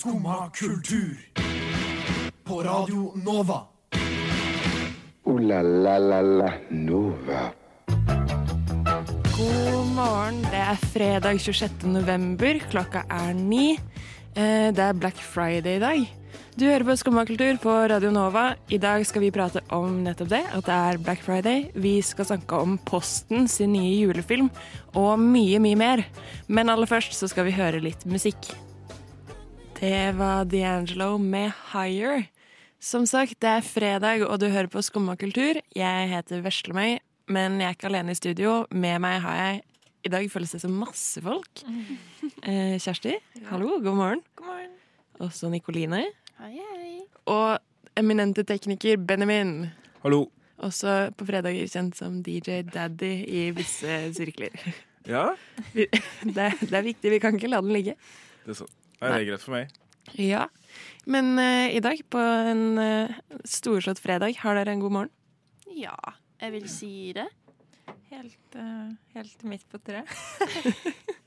Skumma kultur. På Radio Nova. O-la-la-la-la Nova. God morgen. Det er fredag 26. november. Klokka er ni. Eh, Det er Black Friday i dag. Du hører på Skummakultur på Radio Nova. I dag skal vi prate om nettopp det, at det er Black Friday. Vi skal snakke om Posten sin nye julefilm, og mye, mye mer. Men aller først så skal vi høre litt musikk. Det var D'Angelo med Higher. Som sagt, det er fredag, og du hører på Skumma kultur. Jeg heter Veslemøy, men jeg er ikke alene i studio. Med meg har jeg I dag føles det som masse folk. Eh, Kjersti, hallo, god morgen. God morgen. Også Nikoline. Hei, hei. Og eminente tekniker Benjamin. Hallo. Også på fredager kjent som DJ Daddy i visse sirkler. Ja, Det er, det er viktig, vi kan ikke la den ligge. det er sånn. Nei, det er greit for meg. Ja, Men eh, i dag, på en uh, storslått fredag, har dere en god morgen? Ja, jeg vil si det. Helt, eh, helt midt på treet.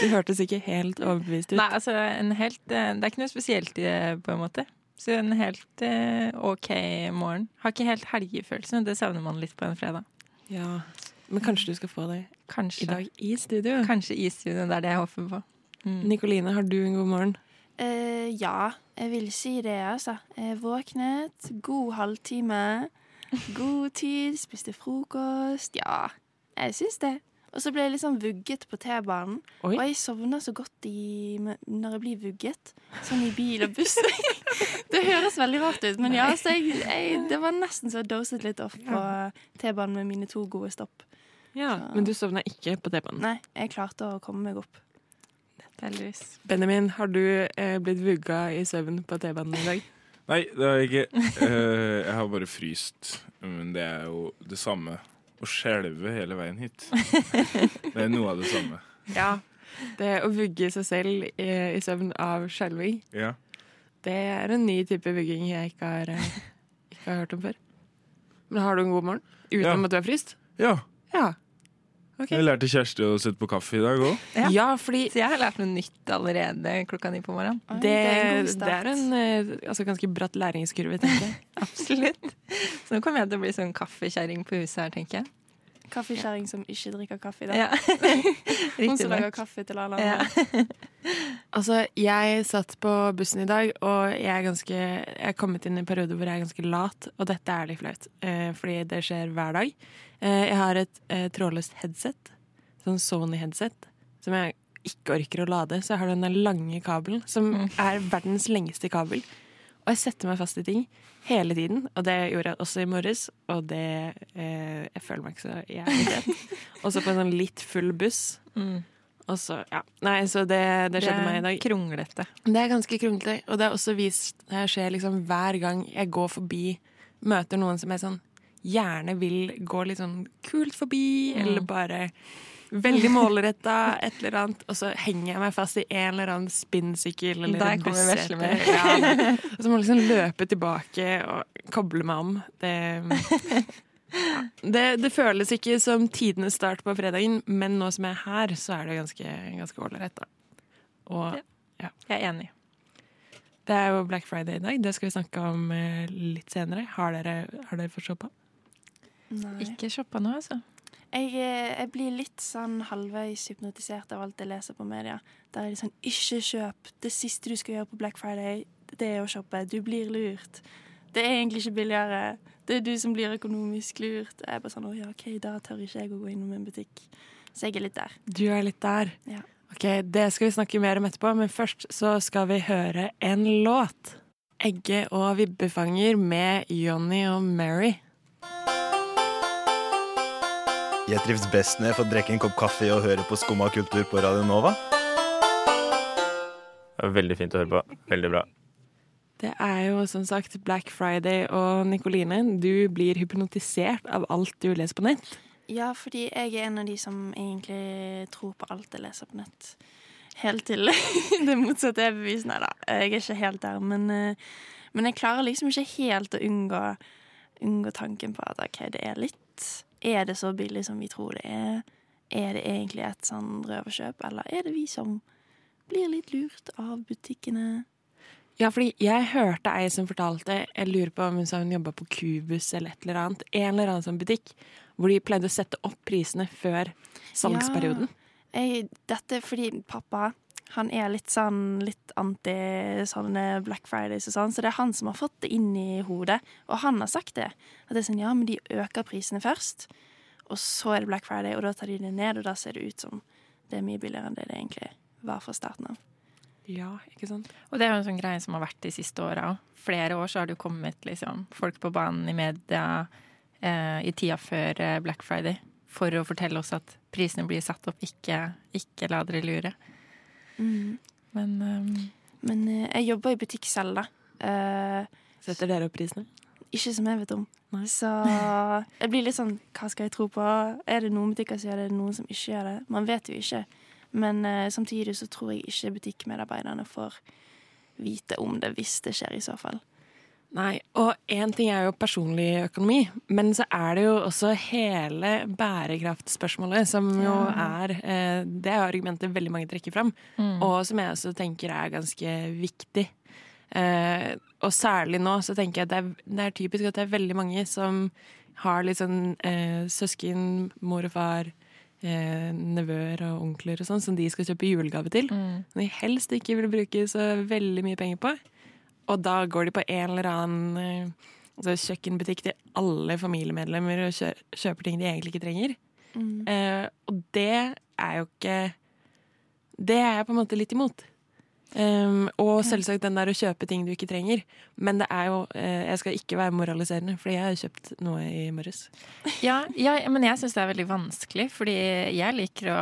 Du hørtes ikke helt overbevist ut. Nei, altså en helt eh, Det er ikke noe spesielt i det, på en måte. Så en helt eh, OK morgen. Har ikke helt helgefølelse. Det savner man litt på en fredag. Ja, Men kanskje du skal få det Kanskje. i dag i studio? Kanskje i studio. Det er det jeg håper på. Mm. Nikoline, har du en god morgen? Eh, ja, jeg vil si det, altså. Jeg våknet, god halvtime, god tid, spiste frokost. Ja, jeg syns det. Og så ble jeg liksom vugget på T-banen. Og jeg sovner så godt i, når jeg blir vugget. Sånn i bil og buss. det høres veldig rart ut, men ja, så jeg, jeg, det var nesten så jeg doset litt off på T-banen med mine to gode stopp. Ja, Men du sovna ikke på T-banen? Nei, jeg klarte å komme meg opp. Heldigvis. Benjamin, har du eh, blitt vugga i søvn på T-banen i dag? Nei, det har jeg ikke. Eh, jeg har bare fryst. Men det er jo det samme. Å skjelve hele veien hit. Det er noe av det samme. Ja. Det å vugge seg selv i, i søvn av skjelving, Ja. det er en ny type vugging jeg ikke har, eh, ikke har hørt om før. Men har du en god morgen? Uten Ja. at du har fryst? ja. Ja. Ok. Jeg lærte Kjersti å sette på kaffe i dag òg. Ja. Ja, fordi Så jeg har lært noe nytt allerede klokka ni på morgenen. Oi, det, er en det er en eh, altså, ganske bratt læringskurve, tenker jeg. Absolutt. Så nå kommer jeg til å bli sånn kaffekjerring på huset her, tenker jeg. Kaffekjerring som ikke drikker kaffe. Da. Ja. Hun som lager kaffe til alle Ja. andre. Altså, jeg satt på bussen i dag, og jeg er ganske Jeg er kommet inn i en periode hvor jeg er ganske lat, og dette er litt flaut, eh, fordi det skjer hver dag. Eh, jeg har et eh, trådløst headset, sånn Sony-headset, som jeg ikke orker å lade, så jeg har den lange kabelen, som Mm. er verdens lengste kabel. Og jeg setter meg fast i ting hele tiden, og det gjorde jeg også i morges, og det eh, Jeg føler meg ikke så jævlig fet. Også på en sånn litt full buss. Mm. Og så, ja. Nei, så det, det skjedde meg i dag. Kronglete. Det er ganske kronglete, og det er også vist det skjer liksom hver gang jeg går forbi, møter noen som jeg sånn gjerne vil gå litt sånn kult forbi, Mm. eller bare veldig målretta, et eller annet, og så henger jeg meg fast i en eller annen spinnsykkel eller Der bussete. Ja, og så må jeg liksom løpe tilbake og koble meg om. Det, ja. det, det føles ikke som tidenes start på fredagen, men nå som jeg er her, så er det ganske ganske ålreit, da. Og Jeg er enig. det er jo Black Friday i dag. Det skal vi snakke om eh, litt senere. Har dere, har dere fått shoppa? Nei. Ikke shoppa nå, altså. Jeg, eh, jeg blir litt sånn halvveis hypnotisert av alt jeg leser på media. Der er det sånn Ikke kjøp. Det siste du skal gjøre på Black Friday, det er å shoppe. Du blir lurt. Det er egentlig ikke billigere. Det er du som blir økonomisk lurt. Jeg er bare sånn Å ja, OK, da tør ikke jeg å gå innom en butikk. Så jeg er litt der. Du er litt der. Ja. Ok, Det skal vi snakke mer om etterpå, men først så skal vi høre en låt. Egge og vibbefanger med Johnny og Mary. Jeg trives best når jeg får drikke en kopp kaffe og høre på Skumma kultur på Radio Nova. Det er Veldig fint å høre på. Veldig bra. Det er jo som sagt Black Friday, og Nikoline, du blir hypnotisert av alt du leser på nett. Ja, fordi jeg er en av de som egentlig tror på alt jeg leser på nett. Helt til det motsatte er bevist. Nei da, jeg er ikke helt der. Men, eh, men jeg klarer liksom ikke helt å unngå, unngå tanken på at OK, det er litt Er det så billig som vi tror det er? Er det egentlig et sånn røverkjøp, eller er det vi som blir litt lurt av butikkene? Ja, fordi jeg hørte ei som fortalte Jeg lurer på om hun sa hun jobba på Cubus eller et eller annet. En eller annen sånn butikk hvor de pleide å sette opp prisene før salgsperioden. Jeg, dette er fordi pappa han er litt sånn litt anti sånne Black Fridays og sånn, så det er han som har fått det inn i hodet. Og han har sagt det. At det er sånn, ja, men de øker prisene først, og så er det Black Friday, og da tar de det ned, og da ser det ut som det er mye billigere enn det det egentlig var fra starten av. Ja, ikke sant? Og det er jo en sånn greie som har vært de siste åra òg. Flere år så har det jo kommet liksom, folk på banen i media eh, i tida før eh, Black Friday for å fortelle oss at prisene blir satt opp, ikke, ikke la dere lure. Men um, Men uh, jeg jobber i butikk selv, da. Uh, Setter dere opp prisene? ikke som jeg vet om. Så jeg blir litt sånn Hva skal jeg tro på? Er det noen butikker som gjør det, er det noen som ikke gjør det? Man vet jo ikke. Men uh, samtidig så tror jeg ikke butikkmedarbeiderne får vite om det, hvis det skjer i så fall. Nei, og én ting er jo personlig økonomi, men så er det jo også hele bærekraftspørsmålet, som jo er eh, Det er argumentet veldig mange trekker fram, og som jeg også tenker er ganske viktig. Eh, og særlig nå så tenker jeg at det er, det er typisk at det er veldig mange som har litt sånn eh, søsken, mor og far, eh, nevøer og onkler og sånn, som de skal kjøpe julegave til. Som de helst ikke vil bruke så veldig mye penger på. Og da går de på en eller annen eh, altså kjøkkenbutikk til alle familiemedlemmer og kjø kjøper ting de egentlig ikke trenger. Eh, og det er jo ikke Det er jeg på en måte litt imot. Um, og selvsagt den der å kjøpe ting du ikke trenger. Men det er jo eh, Jeg skal ikke være moraliserende, fordi jeg har kjøpt noe i morges. ja, ja, men jeg syns det er veldig vanskelig, fordi jeg liker å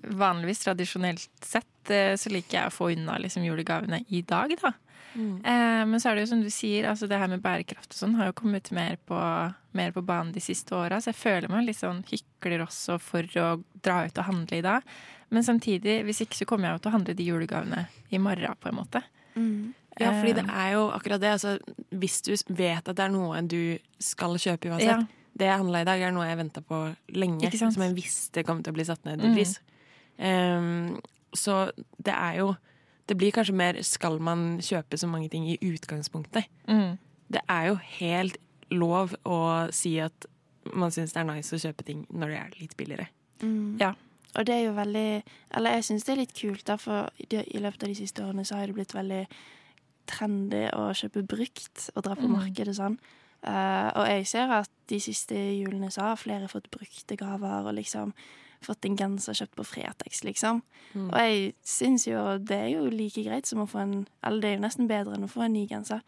Vanligvis, tradisjonelt sett, eh, så liker jeg å få unna liksom, julegavene i dag, da. Eh, men så er det jo som du sier, altså det her med bærekraft og sånn har jo kommet mer på, mer på banen de siste åra, så jeg føler meg litt sånn hykler også for å dra ut og handle i dag. Men samtidig, hvis ikke så kommer jeg jo til å handle de julegavene i morgen, på en måte. Ja, fordi det er jo akkurat det. Altså, hvis du vet at det er noe du skal kjøpe uansett. Ja. Det jeg handla i dag, er noe jeg venta på lenge, som jeg visste kom til å bli satt ned i pris. Um, så det er jo Det blir kanskje mer skal man kjøpe så mange ting i utgangspunktet. Mm. Det er jo helt lov å si at man syns det er nice å kjøpe ting når det er litt billigere. Ja. Og det er jo veldig Eller jeg syns det er litt kult, da, for i løpet av de siste årene så har det blitt veldig trendy å kjøpe brukt og dra på markedet sånn. Uh, og jeg ser at de siste julene så har flere fått brukte gaver og liksom fått en genser kjøpt på Fretex, liksom. Og jeg syns jo det er jo like greit som å få en Eller det er jo nesten bedre enn å få en ny genser.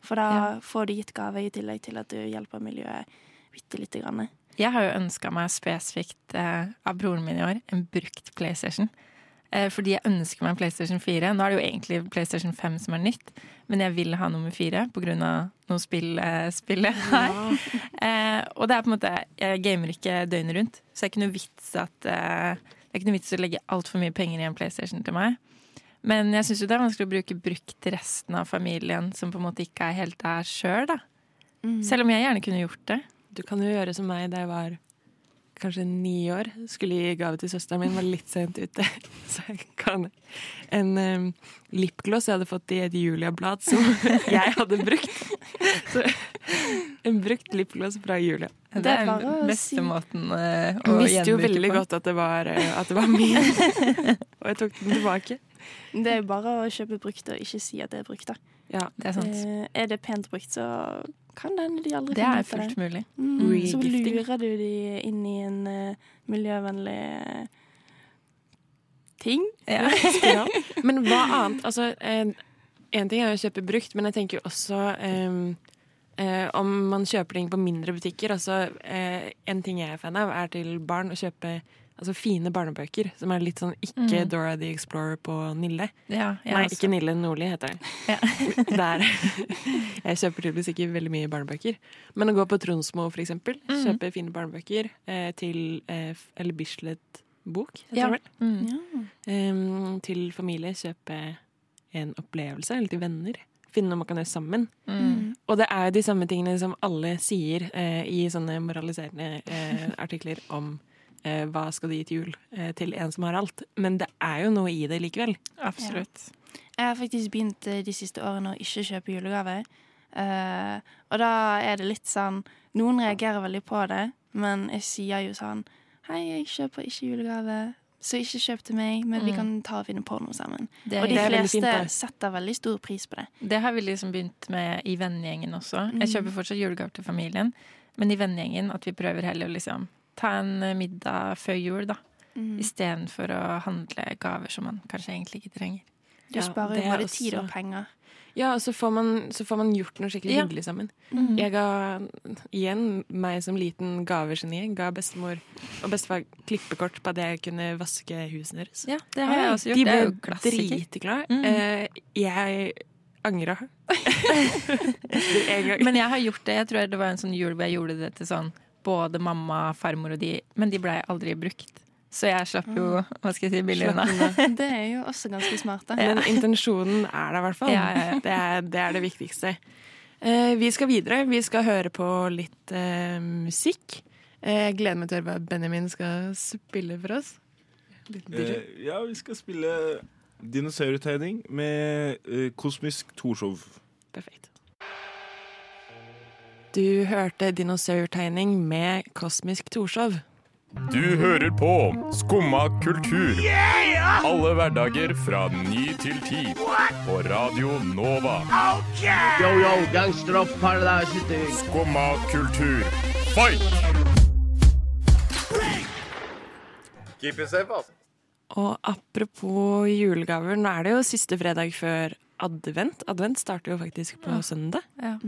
For da Ja. får du gitt gave i tillegg til at du hjelper miljøet bitte lite grann. Jeg har jo ønska meg spesifikt eh, av broren min i år en brukt PlayStation. Eh, fordi jeg ønsker meg en PlayStation 4. Nå er det jo egentlig PlayStation 5 som er nytt, men jeg vil ha nummer 4 pga. noe spill, eh, spillet her. Eh, og det er på en måte Jeg gamer ikke døgnet rundt, så det er ikke noe vits at eh, Det er ikke noe vits å legge altfor mye penger i en PlayStation til meg. Men jeg syns jo det er vanskelig å bruke brukt til resten av familien som på en måte ikke er helt der sjøl, da. Selv om jeg gjerne kunne gjort det. Du kan jo gjøre som meg da jeg var kanskje ni år. Skulle gi gave til søsteren min, var litt sent ute. Så jeg kan en um, lipgloss jeg hadde fått i et Julia-blad som jeg hadde brukt. Så, en brukt lipgloss fra Julia. Det, Det er den beste måten eh, å Hun visste jo veldig godt at det var, eh, at det var min, og jeg tok den tilbake. Det er jo bare å kjøpe brukt og ikke si at det er brukt. da. Ja, Det er sant. Eh, er det pent brukt, så kan det hende de aldri Det finner er ut av fullt mulig. Mm, så lurer du de inn i en uh, miljøvennlig eh, ting. Ja. Men hva annet? Altså, eh, en ting er å kjøpe brukt, men jeg tenker jo også eh, eh, om man kjøper ting på mindre butikker. Altså, eh, en ting jeg er fan av, er til barn å kjøpe altså, fine barnebøker. Som er litt sånn ikke Dora the Explorer på Nille. Ja, jeg Nei, også. ikke Nille Nordli, heter den. Ja. Der. Jeg kjøper tydeligvis ikke veldig mye barnebøker. Men å gå på Tronsmo, for eksempel, mm. kjøpe fine barnebøker eh, til eh, Eller Bislett-bok, heter Ja. det vel. Mm. Um, til familie kjøpe en opplevelse, eller til venner. Finne noe man kan gjøre sammen. Mm. Og det er jo de samme tingene som alle sier eh, i sånne moraliserende eh, artikler om eh, hva skal du gi til jul eh, til en som har alt. Men det er jo noe i det likevel. Absolutt. Jeg har faktisk begynt eh, de siste årene å ikke kjøpe julegave. Eh, og da er det litt sånn Noen reagerer veldig på det, men jeg sier jo sånn Hei, jeg kjøper ikke julegave, så ikke kjøp til meg, men vi Mm. kan ta og finne på noe sammen. Det Og de fleste fint, setter veldig stor pris på det. Det har vi liksom begynt med i vennegjengen også. Mm. Jeg kjøper fortsatt julegaver til familien, men i vennegjengen at vi prøver heller å liksom ta en eh, middag før jul, da. Mm. Istedenfor å handle gaver som man kanskje egentlig ikke trenger. Du Ja, sparer jo bare både tid og penger. Ja, og så får man, så får man gjort noe skikkelig Ja. hyggelig sammen. Mm. Jeg ga igjen meg som liten gavegeni. Ga bestemor og bestefar klippekort på at jeg kunne vaske husene deres. Ja, det har jeg også gjort. De det er jo ble klassiker. dritglade. Mm. Uh, jeg angra. en gang. Men jeg har gjort det. Jeg tror det var en sånn jul hvor jeg gjorde det til sånn både mamma, farmor og de, men de blei aldri brukt. Så jeg slapp jo, hva skal jeg si, billig unna. Det er jo også ganske smart, da. Men intensjonen er der i hvert fall. Ja, ja, ja. Det, er, det er det viktigste. Eh, vi skal videre. Vi skal høre på litt eh, musikk. Eh, jeg gleder meg til å høre hva Benjamin skal spille for oss. Eh, ja, vi skal spille dinosaurtegning med eh, Kosmisk Torshov. Perfekt. Du hørte dinosaurtegning med Kosmisk Torshov. Du hører på Skumma kultur. Alle hverdager fra ny til ti. På Radio Nova. Yo, yo, gangsteropp, paradise Skumma kultur, fight! Keep it safe, altså. Og apropos julegaver, nå er det jo siste fredag før advent. Advent starter jo faktisk på Ja. søndag. Ja,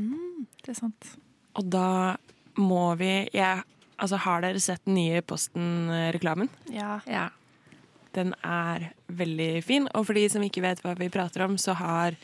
det er sant. Og da må vi jeg, Altså, har dere sett den nye Posten-reklamen? Ja. Ja. Den er veldig fin. Og for de som ikke vet hva vi prater om, så har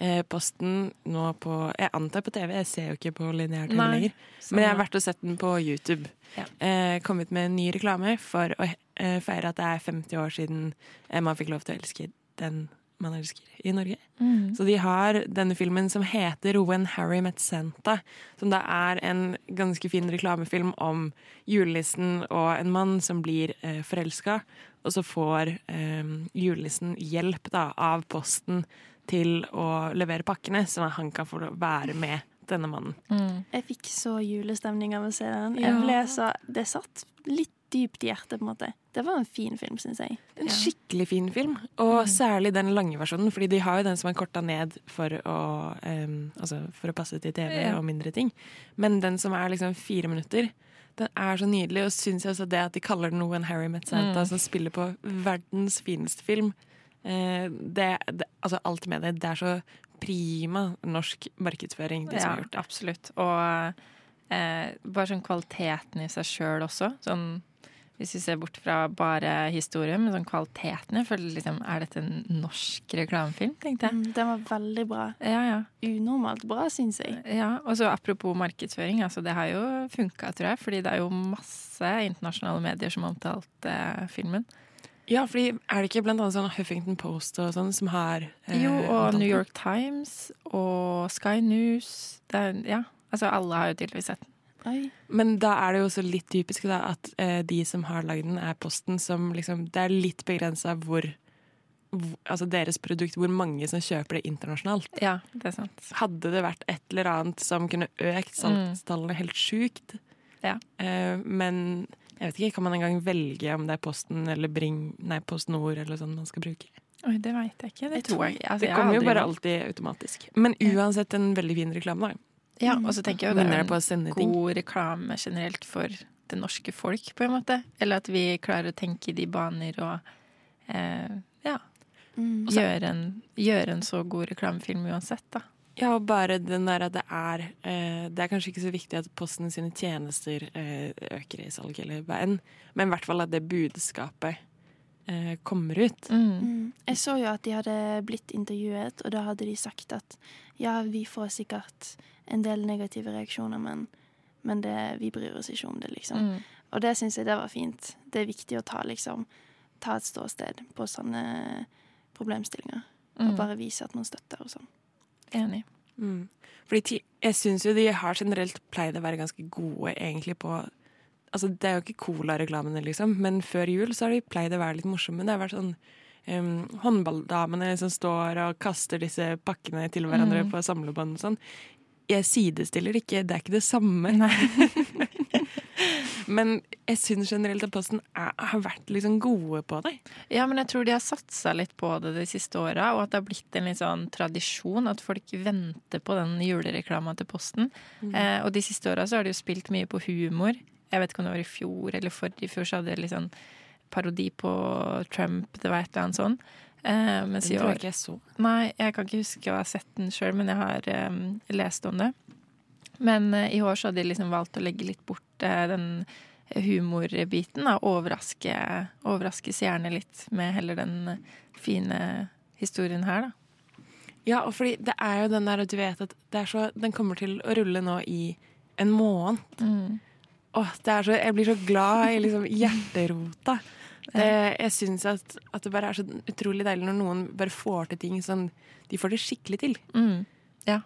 eh, Posten nå på Jeg antar på TV, jeg ser jo ikke på lineær-TV Nei, lenger. Men jeg har vært og sett den på YouTube. Ja. Eh, kommet med en ny reklame for å eh, feire at det er 50 år siden man fikk lov til å elske den man elsker i Norge. Mm. Så de har denne filmen som heter When Harry Met Santa. Som da er en ganske fin reklamefilm om julenissen og en mann som blir eh, forelska. Og så får eh, julenissen hjelp da, av Posten til å levere pakkene, sånn at han kan få være med denne mannen. Mm. Jeg fikk så julestemning av å se den. Jeg ble så, det satt litt dypt i hjertet, på en måte. Det var en fin film, syns jeg. En Ja. skikkelig fin film, og særlig den lange versjonen. Fordi de har jo den som er korta ned for å, um, altså for å passe til TV Ja. og mindre ting. Men den som er liksom fire minutter, den er så nydelig. Og syns jeg også det at de kaller den When Harry Met Santa, Mm. som spiller på verdens fineste film. Uh, det, det, altså alt med det. Det er så prima norsk markedsføring, de som har gjort det. absolutt. Og uh, bare sånn kvaliteten i seg sjøl også. Sånn, hvis vi ser bort fra bare historien, men sånn kvaliteten jeg føler liksom, Er dette en norsk reklamefilm, tenkte jeg. Mm, Den var veldig bra. Ja, ja. Unormalt bra, syns jeg. ja. Og så apropos markedsføring, altså det har jo funka, tror jeg. Fordi det er jo masse internasjonale medier som har omtalt eh, filmen. Ja, fordi er det ikke blant annet sånn Huffington Post og sånn som har eh, Jo, og New? York Times og Sky News. Det er, ja, altså alle har jo tydeligvis sett den. Oi. Men da er det jo også litt typisk da, at eh, de som har lagd den, er Posten, som liksom Det er litt begrensa hvor, hvor Altså deres produkt, hvor mange som kjøper det internasjonalt. Ja, det er sant. Hadde det vært et eller annet som kunne økt salgstallene helt sjukt Ja. eh, Men jeg vet ikke, kan man engang velge om det er Posten eller Bring Nei, Post Nord eller sånn man skal bruke? Oi, det veit jeg ikke. Det tror jeg. Altså, det kommer jo bare alltid automatisk. Men uansett en veldig fin reklame, da. Ja, og så tenker jeg jo det er en god reklame generelt for det norske folk, på en måte. Eller at vi klarer å tenke i de baner og eh, ja, Mm. gjøre en, gjør en så god reklamefilm uansett, da. Ja, og bare den der at det er eh, Det er kanskje ikke så viktig at Posten sine tjenester eh, øker i salg, eller enn, men i hvert fall at det budskapet eh, kommer ut. Mm. Jeg så jo at de hadde blitt intervjuet, og da hadde de sagt at ja, vi får sikkert en del negative reaksjoner, men, men det, vi bryr oss ikke om det, liksom. Mm. Og det syns jeg det var fint. Det er viktig å ta, liksom, ta et ståsted på sånne problemstillinger. Og Mm. bare vise at man støtter og sånn. Enig. Mm. Fordi jeg syns jo de har generelt pleid å være ganske gode egentlig på Altså, det er jo ikke Cola-reklamene, liksom, men før jul så har de pleid å være litt morsomme. Det har vært sånn um, håndballdamene som står og kaster disse pakkene til hverandre Mm. på samlebånd og sånn. Jeg sidestiller ikke, det er ikke det samme. Men jeg syns generelt at Posten er, har vært liksom gode på det. Ja, men jeg tror de har satsa litt på det de siste åra, og at det har blitt en litt sånn tradisjon at folk venter på den julereklama til Posten. Eh, og de siste åra så har de jo spilt mye på humor. Jeg vet ikke om det var i fjor eller forrige fjor, så hadde jeg litt sånn parodi på Trump, det var et eller annet sånn. Eh, Den tror jeg ikke jeg så. Nei, jeg kan ikke huske å ha sett den sjøl, men jeg har eh, lest om det. Men eh, i år så hadde de liksom valgt å legge litt bort eh, den humorbiten. Da. Overraske, overraske seerne litt med heller den fine historien her, da. Ja, og fordi det er jo den der at du vet at så, den kommer til å rulle nå i en måned. Mm. Åh, det er så, jeg blir så glad i liksom hjerterota. Det, jeg syns at, at det bare er så utrolig deilig når noen bare får til ting sånn De får det skikkelig til. Mm. Ja.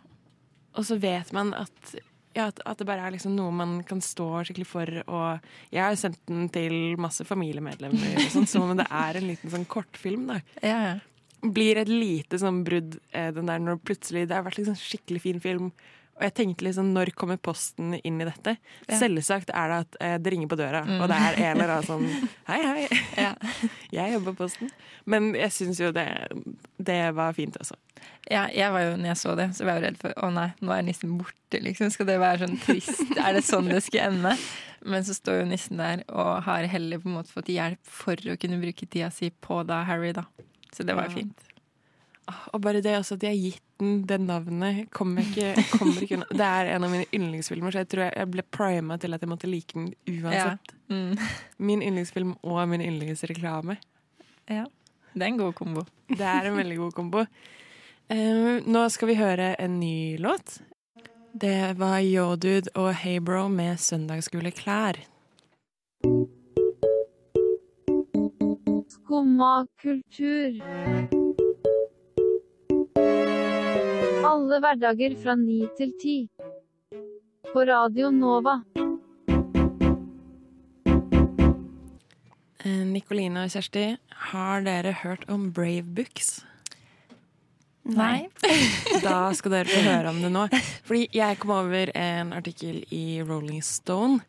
Og så vet man at, ja, at, at det bare er liksom noe man kan stå skikkelig for. Og jeg har sendt den til masse familiemedlemmer, sånn, som om det er en liten sånn kortfilm. da. Ja, ja. Blir et lite sånn brudd eh, den der når plutselig Det har vært liksom skikkelig fin film. Og jeg tenkte liksom, når kommer posten inn i dette? Ja. Selvsagt er det at eh, det ringer på døra, Mm. og det er en eller annen sånn Hei, hei, Ja. jeg jobber på Posten. Men jeg syns jo det, det var fint, også. Ja, jeg var jo, når jeg så det, så var jeg jo redd for å nei, nå er nissen borte, liksom. Skal det være sånn trist? Er det sånn det skal ende? Men så står jo nissen der og har heller på en måte fått hjelp for å kunne bruke tida si på da Harry, da. Så det var jo Ja. fint. Og bare det også at de har gitt den det navnet, kommer ikke, kommer ikke. Det er en av mine yndlingsfilmer, så jeg tror jeg, jeg ble prima til at jeg måtte like den uansett. Mm. Min yndlingsfilm og min yndlingsreklame. Ja. Det er en god kombo. Det er en veldig god kombo. Eh, nå skal vi høre en ny låt. Det var Yodude og Heybro med 'Søndagsskoleklær'. Skumma kultur. Alle hverdager fra ni til ti. På Radio Nova. Eh, Nikoline og Kjersti, har dere hørt om Brave Books? Nei. Da skal dere få høre om det nå. Fordi jeg kom over en artikkel i Rolling Stone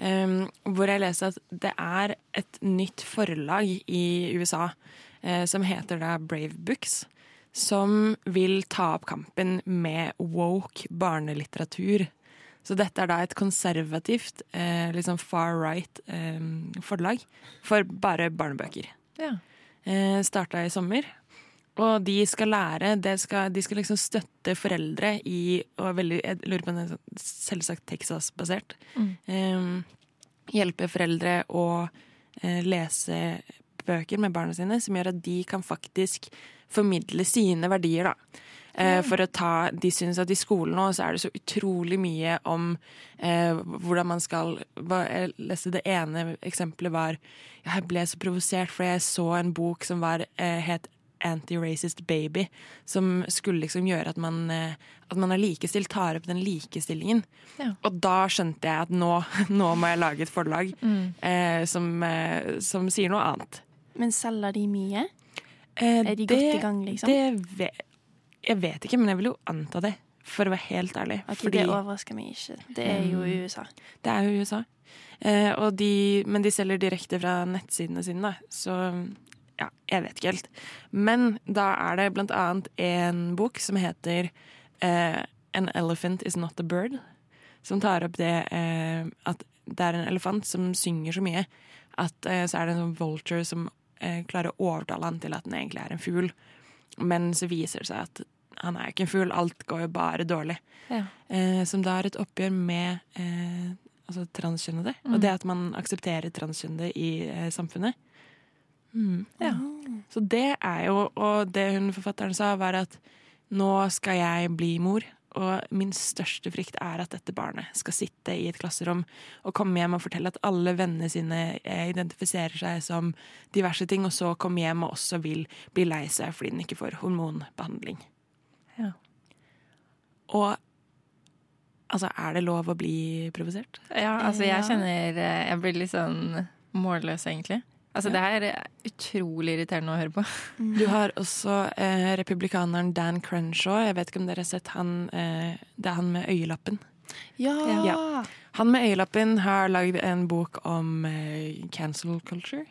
um, hvor jeg leste at det er et nytt forlag i USA uh, som heter da Brave Books, som vil ta opp kampen med woke barnelitteratur. Så dette er da et konservativt, eh, liksom far right eh, forlag for bare barnebøker. Ja. Eh, starta i sommer. Og de skal lære, det skal, de skal liksom støtte foreldre i og veldig, Jeg lurer på om det er sånn selvsagt Texas-basert. Mm. Eh, hjelpe foreldre å eh, lese bøker med barna sine, som gjør at de kan faktisk formidle sine verdier, da. Mm. for å ta De syns at i skolen nå så er det så utrolig mye om eh, hvordan man skal Jeg leste det ene eksempelet var Jeg ble så provosert fordi jeg så en bok som var eh, het Anti-Racist Baby, som skulle liksom gjøre at man, eh, at man er likestilt, tar opp den likestillingen. Ja. Og da skjønte jeg at nå, nå må jeg lage et forlag Mm. eh, som, eh, som sier noe annet. Men selger de mye? Eh, Er de godt i gang, liksom? Det vet, jeg vet ikke, men jeg vil jo anta det, for å være helt ærlig. Okay, Fordi Det overrasker meg ikke. Det er jo i Mm. USA. det er jo USA. Eh, de, men de selger direkte fra nettsidene sine, da. Så ja, jeg vet ikke helt. Men da er det blant annet en bok som heter eh, An Elephant Is Not a Bird. Som tar opp det eh, at det er en elefant som synger så mye at eh, så er det en sånn vulture som eh, klarer å overtale han til at han egentlig er en fugl. Men så viser det seg at han er jo ikke en fugl, alt går jo bare dårlig. Ja. Eh, som da er et oppgjør med eh, altså transkjønnede. Mm. Og det at man aksepterer transkjønnede i eh, samfunnet. Mm. Ja. Så det er jo Og det hun forfatteren sa, var at nå skal jeg bli mor. Og min største frykt er at dette barnet skal sitte i et klasserom og komme hjem og fortelle at alle vennene sine eh, identifiserer seg som diverse ting, og så komme hjem og også vil bli lei seg fordi den ikke får hormonbehandling. Ja. Og altså, er det lov å bli provosert? Ja, altså jeg kjenner eh, Jeg blir litt sånn målløs, egentlig. Altså, Det her er utrolig irriterende å høre på. Du har også eh, republikaneren Dan Crenshaw. Jeg vet ikke om dere har sett han eh, Det er han med øyelappen. Ja! Ja. Han med øyelappen har lagd en bok om eh, cancel culture.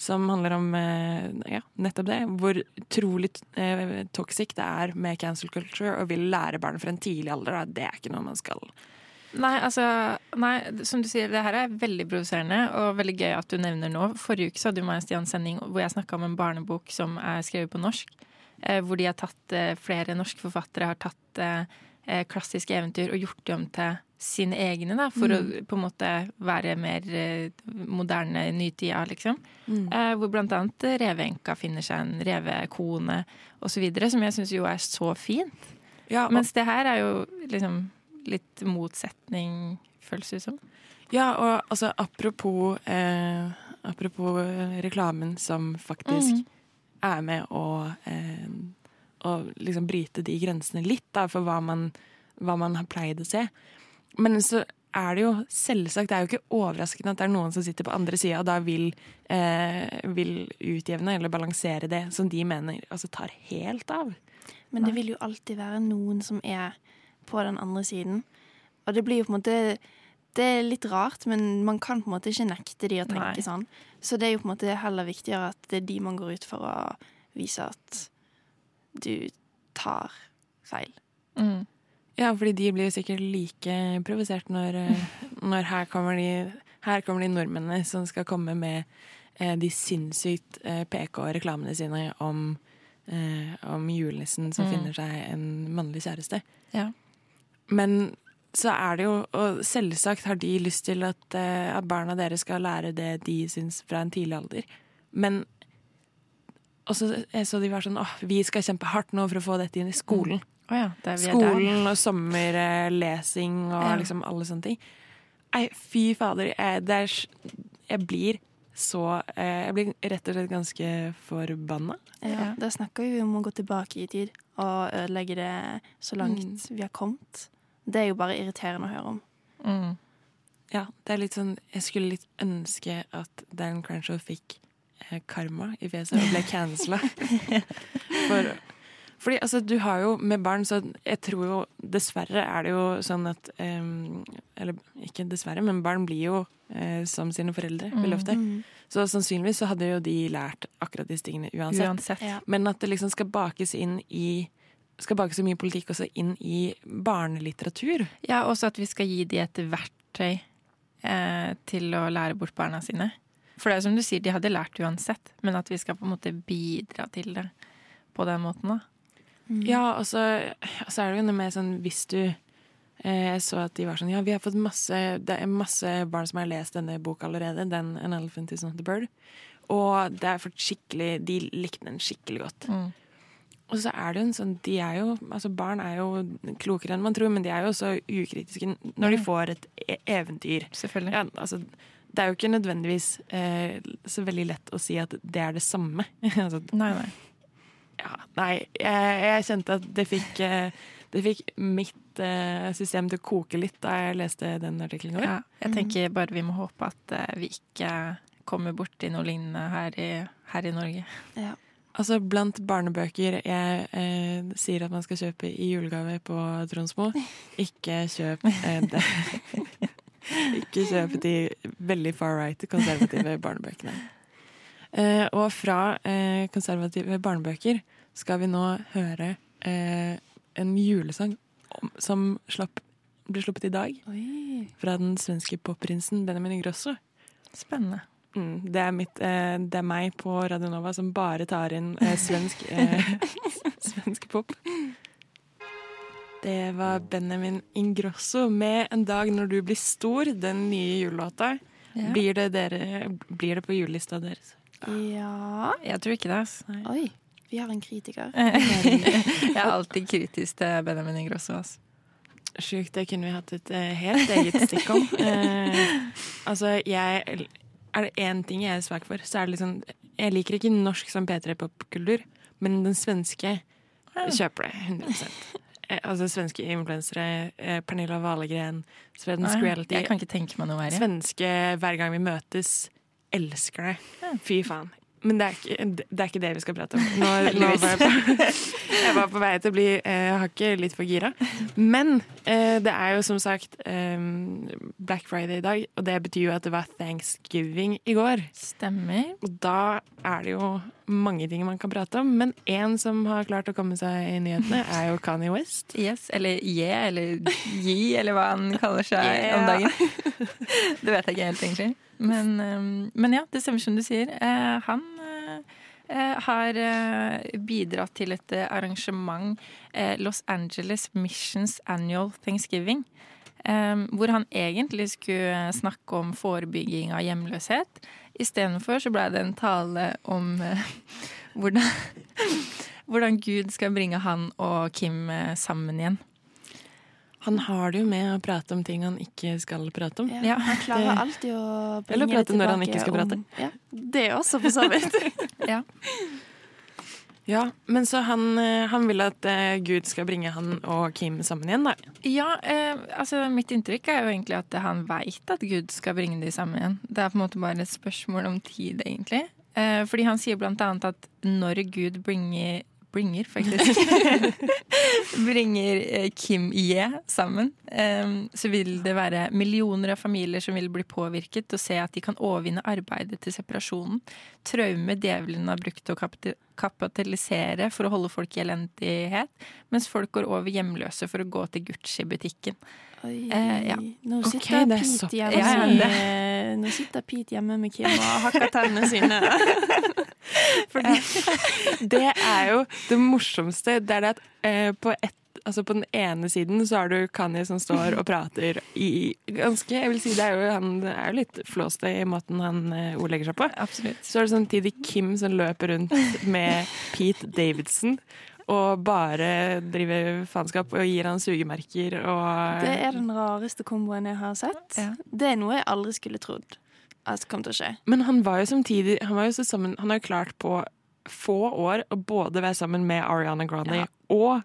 Som handler om eh, ja, nettopp det. Hvor utrolig eh, toxic det er med cancel culture. Og vil lære barn fra en tidlig alder. Da. Det er ikke noe man skal Nei, altså, nei, som du sier, det her er veldig provoserende og veldig gøy at du nevner nå. Forrige uke så hadde jo meg og Stian sending hvor jeg snakka om en barnebok som er skrevet på norsk. Eh, hvor de har tatt, eh, flere norske forfattere har tatt eh, klassiske eventyr og gjort dem om til sine egne, da, for å på en måte være mer moderne nytida, liksom. Eh, hvor blant annet reveenka finner seg en revekone osv., som jeg syns jo er så fint. Ja, og, Mens det her er jo liksom litt motsetning, føles det ut som. ja, og altså apropos eh, Apropos eh, reklamen som faktisk er med å eh, Å liksom bryte de grensene litt, da, for hva man, hva man har pleid å se. Men så er det jo selvsagt Det er jo ikke overraskende at det er noen som sitter på andre sida og da vil, eh, vil utjevne eller balansere det som de mener altså tar helt av. Men det vil jo alltid være noen som er på den andre siden. Og det blir jo på en måte Det er litt rart, men man kan på en måte ikke nekte de å tenke Nei. sånn. Så det er jo på en måte heller viktigere at det er de man går ut for å vise at du tar feil. Mm. Ja, fordi de blir jo sikkert like provosert når, eh, når her, kommer de, her kommer de nordmennene som skal komme med eh, de sinnssykt eh, PK-reklamene sine om, eh, om julenissen som Mm. finner seg en mannlig kjæreste. Ja. Men så er det jo Og selvsagt har de lyst til at, eh, at barna deres skal lære det de syns fra en tidlig alder. Men også, jeg så de var sånn åh, vi skal kjempe hardt nå for å få dette inn i skolen. Oh ja, det er vi er der. Skolen og sommerlesing og Ja. liksom alle sånne ting. Nei, fy fader. Jeg, det er, jeg blir så eh, Jeg blir rett og slett ganske forbanna. Ja. Da snakker vi om å gå tilbake i tid og ødelegge det så langt vi har kommet. Det er jo bare irriterende å høre om. Mm. Ja, det er litt sånn Jeg skulle litt ønske at Dan Crenshaw fikk eh, karma i fjeset og ble cancela. For, fordi altså, du har jo med barn så Jeg tror jo dessverre er det jo sånn at um, Eller ikke dessverre, men barn blir jo uh, som sine foreldre veldig ofte. Mm. Så sannsynligvis så hadde jo de lært akkurat disse tingene uansett. Uansett. Ja. Men at det liksom skal bakes inn i skal bake så mye politikk også inn i barnelitteratur. Ja, også at vi skal gi de et verktøy eh, til å lære bort barna sine. For det er som du sier, de hadde lært uansett, men at vi skal på en måte bidra til det på den måten, da. Ja, og så, og så er det jo noe med sånn hvis du eh, Jeg så at de var sånn Ja, vi har fått masse Det er masse barn som har lest denne boka allerede. Den 'An Elephant Is Not a Bird'. Og det er for skikkelig De likte den skikkelig godt. Mm. Og så er det jo en sånn De er jo Altså, barn er jo klokere enn man tror, men de er jo også ukritiske når de får et e eventyr. Selvfølgelig. Ja, altså, det er jo ikke nødvendigvis eh, så veldig lett å si at det er det samme. altså, Nei, nei. ja, nei, jeg, jeg kjente at det fikk, eh, det fikk mitt eh, system til å koke litt da jeg leste den artikkelen. Ja, jeg tenker bare vi må håpe at eh, vi ikke kommer borti noe lignende her i, her i Norge. Ja. Altså Blant barnebøker jeg eh, sier at man skal kjøpe i julegave på Tronsmo, ikke kjøp eh, det. Ikke kjøp de veldig far right konservative barnebøkene. Eh, og fra eh, konservative barnebøker skal vi nå høre eh, en julesang om, som slapp, ble sluppet i dag. Oi. Fra den svenske popprinsen Benjamin Ingrosso. Spennende. Mm, det, er mitt, eh, det er meg på Radio Nova som bare tar inn eh, svensk, eh, svensk pop. Det var Benjamin Ingrosso med 'En dag når du blir stor', den nye julelåta. Ja. Blir, det dere, blir det på julelista deres? Ja Jeg tror ikke det. Nei. Oi, vi har en kritiker. jeg er alltid kritisk til Benjamin Ingrosso. ass. Sjukt, det kunne vi hatt et eh, helt eget stikk om. Eh, altså, jeg Er det én ting jeg er svak for, så er det liksom Jeg liker ikke norsk som P3-popkultur, men den svenske kjøper det 100 eh, Altså svenske influensere, eh, Pernilla Valegren. Svensk Nei, reality Jeg kan ikke tenke meg noe verre. Svenske hver gang vi møtes. elsker det. Fy faen. Men det er, ikke, det er ikke det vi skal prate om. Nå, nå var jeg, på, jeg var på vei til å bli eh, hakket litt for gira. Men eh, det er jo som sagt eh, Black Friday i dag, og det betyr jo at det var thanksgiving i går. Stemmer. Og da er det jo mange ting man kan prate om, men én som har klart å komme seg i nyhetene, er jo Kanye West. Yes, eller yeah, eller Yi, eller hva han kaller seg Yeah. om dagen. Det vet jeg ikke helt, egentlig. Men, um, men ja, det stemmer som du sier. Eh, han eh, eh, har bidratt til et arrangement, Los Angeles Missions Annual Thanksgiving. Hvor han egentlig skulle snakke om forebygging av hjemløshet. Istedenfor så ble det en tale om eh, hvordan, hvordan Gud skal bringe han og Kim eh, sammen igjen. Han har det jo med å prate om ting han ikke skal prate om. Ja, han klarer alltid å bringe Eller prate det når han tilbake ikke skal prate. Om, ja, det også, for så vidt. Ja. Ja, men så han, eh, han vil at eh, Gud skal bringe han og Kim sammen igjen, da. Ja, eh, altså mitt inntrykk er jo egentlig at han veit at Gud skal bringe de sammen igjen. Det er på en måte bare et spørsmål om tid, egentlig. Eh, fordi han sier blant annet at når Gud bringer Bringer, faktisk. bringer eh, Kim Ye sammen, så vil det være millioner av familier som vil bli påvirket og se at de kan overvinne arbeidet til separasjonen. Traume djevelen har brukt til å kapitalisere for å holde folk i elendighet, mens folk går over hjemløse for å gå til Gucci-butikken. Oi, Eh, ja. Nå sitter er Pete såpass. hjemme, Ja, ja, med- nå sitter Pete hjemme med Kim og hakker tennene sine. Fordi det er jo det morsomste. Det er det at eh, på, ett- altså på den ene siden så har du Kanye som står og prater i ganske Jeg vil si det er jo, han er jo litt flåste i måten han uh, ordlegger seg på. Absolutt. Så er det samtidig Kim som løper rundt med Pete Davidson. Og bare driver faenskap og gir han sugemerker og Det er den rareste komboen jeg har sett. Ja. Det er noe jeg aldri skulle trodd at kom til å skje. Men han var jo samtidig Han var jo så sammen Han har jo klart på få år å både være sammen med Ariana Grande Ja. og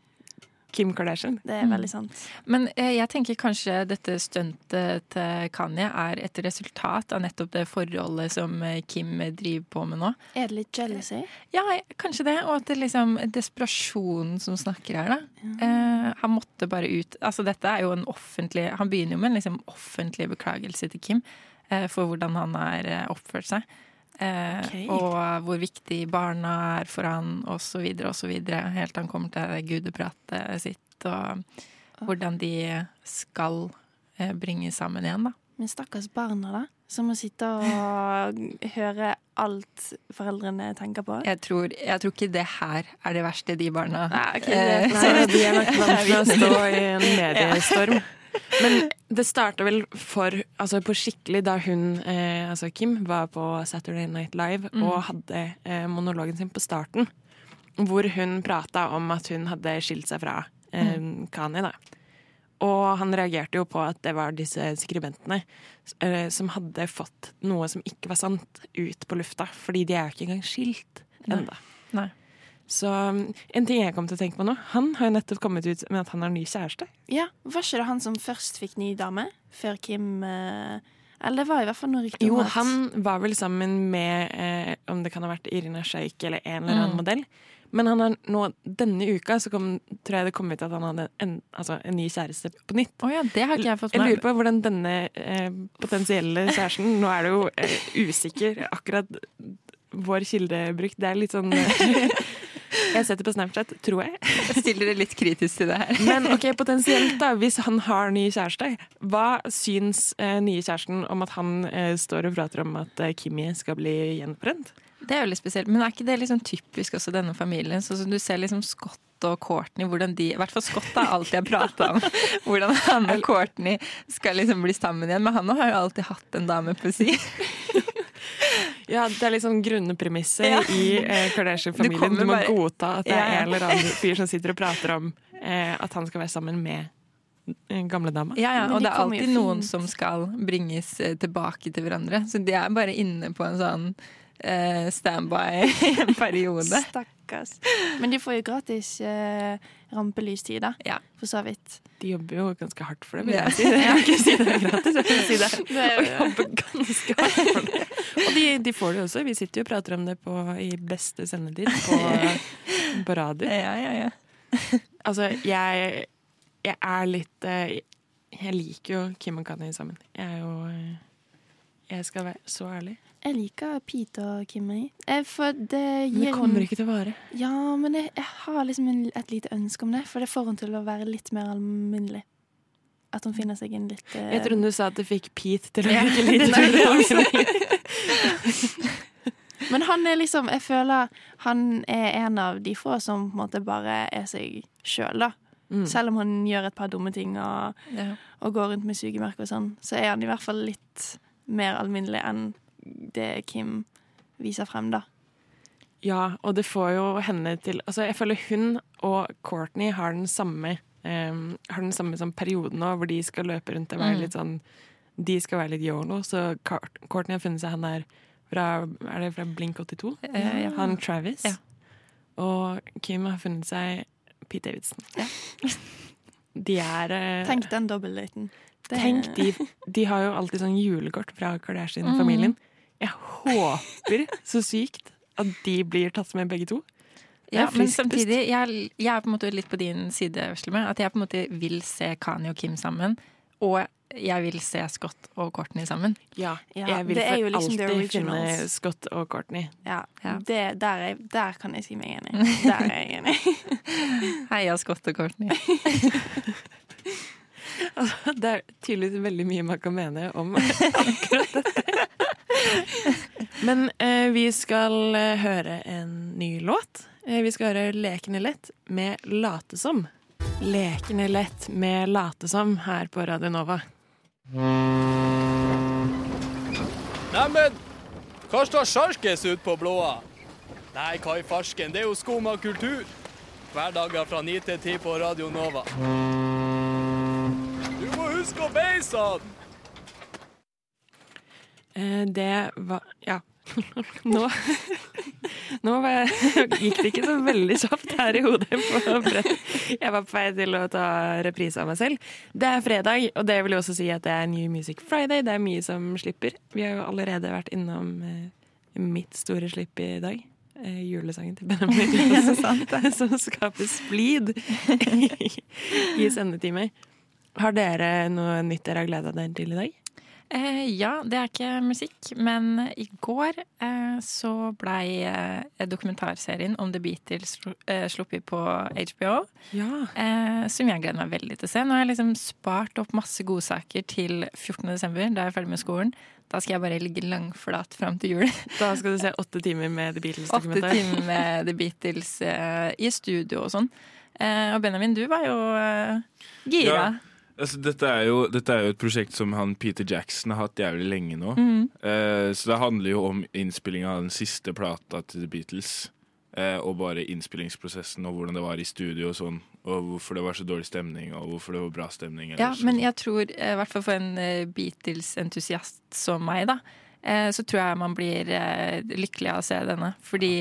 Kim Kardashian. Det er veldig sant. Men eh, jeg tenker kanskje dette stuntet til Kanye er et resultat av nettopp det forholdet som eh, Kim driver på med nå. Er det litt jealousy? Ja, kanskje det. Og at det liksom er desperasjonen som snakker her, da. Eh, han måtte bare ut Altså dette er jo en offentlig Han begynner jo med en liksom offentlig beklagelse til Kim eh, for hvordan han har eh, oppført seg. Eh, Ok. Og hvor viktig barna er for han, så videre. Helt til han kommer til gudepratet sitt, og hvordan de skal eh, bringes sammen igjen, da. Men stakkars barna, da. Som må sitte og høre alt foreldrene tenker på. Jeg tror, jeg tror ikke det her er det verste de barna Nei, okay, det er eh, Nei, de er nok vant til å stå i en mediestorm. Men det starta vel for Altså på skikkelig da hun, eh, altså Kim, var på Saturday Night Live og hadde eh, monologen sin på starten. Hvor hun prata om at hun hadde skilt seg fra eh, Kanye, da. Og han reagerte jo på at det var disse skribentene eh, som hadde fått noe som ikke var sant, ut på lufta. Fordi de er jo ikke engang skilt Nei. Nei. Så um, en ting jeg kom til å tenke på nå Han har jo nettopp kommet ut med at han har ny kjæreste. Ja, Var ikke det han som først fikk ny dame? Før Kim eh, Eller det var i hvert fall noe rykte Jo, at han var vel sammen med eh, om det kan ha vært Irina Sjeik eller en eller annen Mm. modell. Men han har nå, denne uka så kom, tror jeg det kom ut at han hadde en, altså en ny kjæreste på nytt. Oh ja, det har ikke jeg fått med. Jeg lurer på hvordan denne eh, potensielle kjæresten Nå er det jo eh, usikker, akkurat vår kildebruk. Det er litt sånn Jeg setter på Snapchat, tror jeg. Jeg stiller det litt kritisk til det her. Men ok, potensielt da, hvis han har ny kjæreste, hva syns eh, nye kjæresten om at han eh, står og prater om at eh, Kimmy skal bli gjenforent? Det er veldig spesielt. Men er ikke det liksom typisk også denne familien? Sånn som du ser liksom Scott og Courtney, hvordan de I hvert fall Scott er alltid har prata om. Hvordan han og Courtney skal liksom bli sammen igjen. Men han har jo alltid hatt en dame på si. Ja, det er liksom grunnepremisset Ja. i eh, Kardashian-familien. Du, Du må bare- godta at det er en eller annen fyr som sitter og prater om eh, at han skal være sammen med den gamle dama. Ja, ja, og de det er alltid noen som skal bringes eh, tilbake til hverandre. Så de er bare inne på en sånn eh, standby en periode. Stakkars. Men de får jo gratis eh, rampelystid, da. Ja. For så vidt. De jobber jo ganske hardt for det, vil jeg si. Jeg vil ikke si det er gratis, jeg vil si det. Det er Og jobber ganske hardt for det. Og de, de får det jo også. Vi sitter jo og prater om det på, i beste sendetid på, på radio. Ja, ja, ja. Altså, jeg, jeg er litt eh, Jeg liker jo Kim og Kanye sammen. Jeg er jo eh, Jeg skal være så ærlig. Jeg liker Pete og Kimmy. For det Men det kommer ikke til å vare. Ja, men jeg, jeg har liksom en, et lite ønske om det, for det får henne til å være litt mer alminnelig. At hun finner seg en litt uh... Jeg trodde du sa at det fikk Pete til å virke litt er. Men han er liksom Jeg føler han er en av de få som på en måte bare er seg sjøl, da. Mm. Selv om han gjør et par dumme ting og, Ja. og går rundt med sugemerker og sånn, så er han i hvert fall litt mer alminnelig enn det Kim viser frem, da. Ja, og det får jo henne til Altså, jeg føler hun og Courtney har den samme um, Har den samme sånn perioden nå, hvor de skal løpe rundt og være Mm. litt sånn De skal være litt yolo, så Court- Courtney har funnet seg han der fra Er det fra Blink 82? Eh, ja. Han Travis. Ja. Og Kim har funnet seg Pete Davidson. De er uh, Tenk den dobbeltdaten. Tenk, de, de har jo alltid sånn julekort fra Kardashian-familien. Jeg håper så sykt at de blir tatt med begge to. Ja, men samtidig, jeg, jeg er på en måte litt på din side, Veslemø. At jeg på en måte vil se Kani og Kim sammen. Og jeg vil se Scott og Courtney sammen. Ja, Ja, jeg vil for liksom alltid finne. Scott og Courtney. Ja, Ja. Det, der, er, der kan jeg si meg enig. Der er jeg enig. Heia Scott og Courtney. Altså, det er tydeligvis veldig mye man kan mene om akkurat dette. Men eh, vi skal eh, høre en ny låt. Eh, vi skal høre Lekende lett med Late som. Lekende lett med Late som her på Radio Nova. Neimen, hva står sjarkes ut på blåa? Nei, hva i farsken, det er jo skum av kultur. Hverdager fra 9 til 10 på Radio Nova. Du må huske å beise han! Eh, det var Ja. Nå, nå var, gikk det ikke så veldig kjapt her i hodet. På Jeg var på vei til å ta reprise av meg selv. Det er fredag, og det vil jo også si at det er New Music Friday. Det er mye som slipper. Vi har jo allerede vært innom eh, mitt store slipp i dag. Eh, julesangen til Benjamin. som skaper splid i, i sendetime. Har dere noe nytt dere har gleda dere til i dag? Eh, ja, det er ikke musikk, men i går eh, så blei eh, dokumentarserien om The Beatles eh, sluppet på HBO. Ja. Eh, som jeg gleder meg veldig til å se. Nå har jeg liksom spart opp masse godsaker til 14. desember, da er jeg ferdig med skolen. Da skal jeg bare ligge langflat fram til jul. Da skal du se åtte timer med The Beatles-dokumentar. Åtte timer med The Beatles eh, i studio og sånn. Eh, og Benjamin, du var jo eh, gira. Ja. Altså, dette, er jo, dette er jo et prosjekt som han Peter Jackson har hatt jævlig lenge nå. Mm. Uh, så det handler jo om innspillinga av den siste plata til The Beatles. Uh, og bare innspillingsprosessen og hvordan det var i studio og sånn. Og hvorfor det var så dårlig stemning, og hvorfor det var bra stemning. Ja, sånn. men jeg tror, eh, i hvert fall for en Beatles-entusiast som meg, da, uh, så tror jeg man blir lykkelig av å se denne. Fordi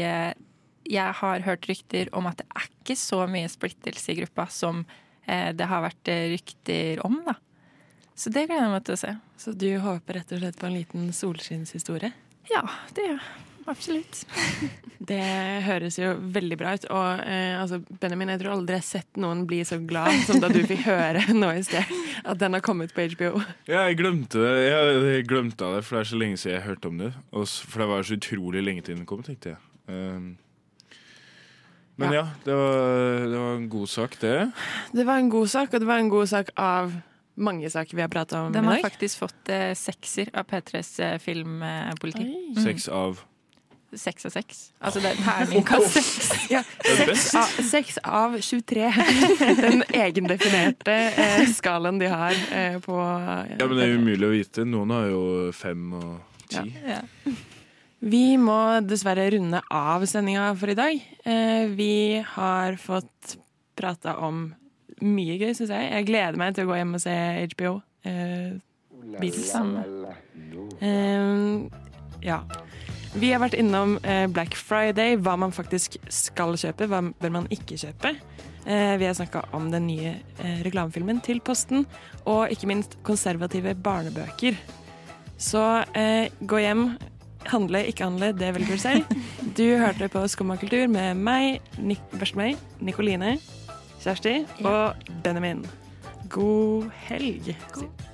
jeg har hørt rykter om at det er ikke så mye splittelse i gruppa som det har vært eh, rykter om, da. Så det gleder jeg meg til å se. Så du håper rett og slett på en liten solskinnshistorie? Ja, det gjør jeg. Absolutt. Det høres jo veldig bra ut. Og eh, altså, Benjamin, jeg tror aldri jeg har sett noen bli så glad som da du fikk høre nå i sted at den har kommet på HBO. Ja, jeg glemte det. Jeg, jeg glemte det, for det er så lenge siden jeg hørte om det. Og for det var så utrolig lenge til den kom, tenkte jeg. Um, men ja, det, var, det var en god sak, det. Det var en god sak, og det var en god sak av mange saker vi har prata om i Den i har faktisk fått eh, sekser av P3s eh, filmpoliti. Mm. Seks av Seks av seks. Altså det er terningkast seks. Ja, seks av, seks av 23. Den egendefinerte eh, skalaen de har eh, på Ja, men det er umulig å vite. Noen har jo fem og ti. Ja. Ja. Vi må dessverre runde av sendinga for i dag. Eh, vi har fått prata om mye gøy, syns jeg. Jeg gleder meg til å gå hjem og se HBO. Eh, Beatles. Eh, ja. Vi har vært innom Black Friday, hva man faktisk skal kjøpe, hva bør man ikke kjøpe. Vi har snakka om den nye reklamefilmen til Posten, og ikke minst konservative barnebøker. Så eh, gå hjem. Handle, ikke handle, det velger du selv. Du hørte på Skumma kultur med meg, Nik meg, Nikoline, Kjersti og Benjamin. God helg. God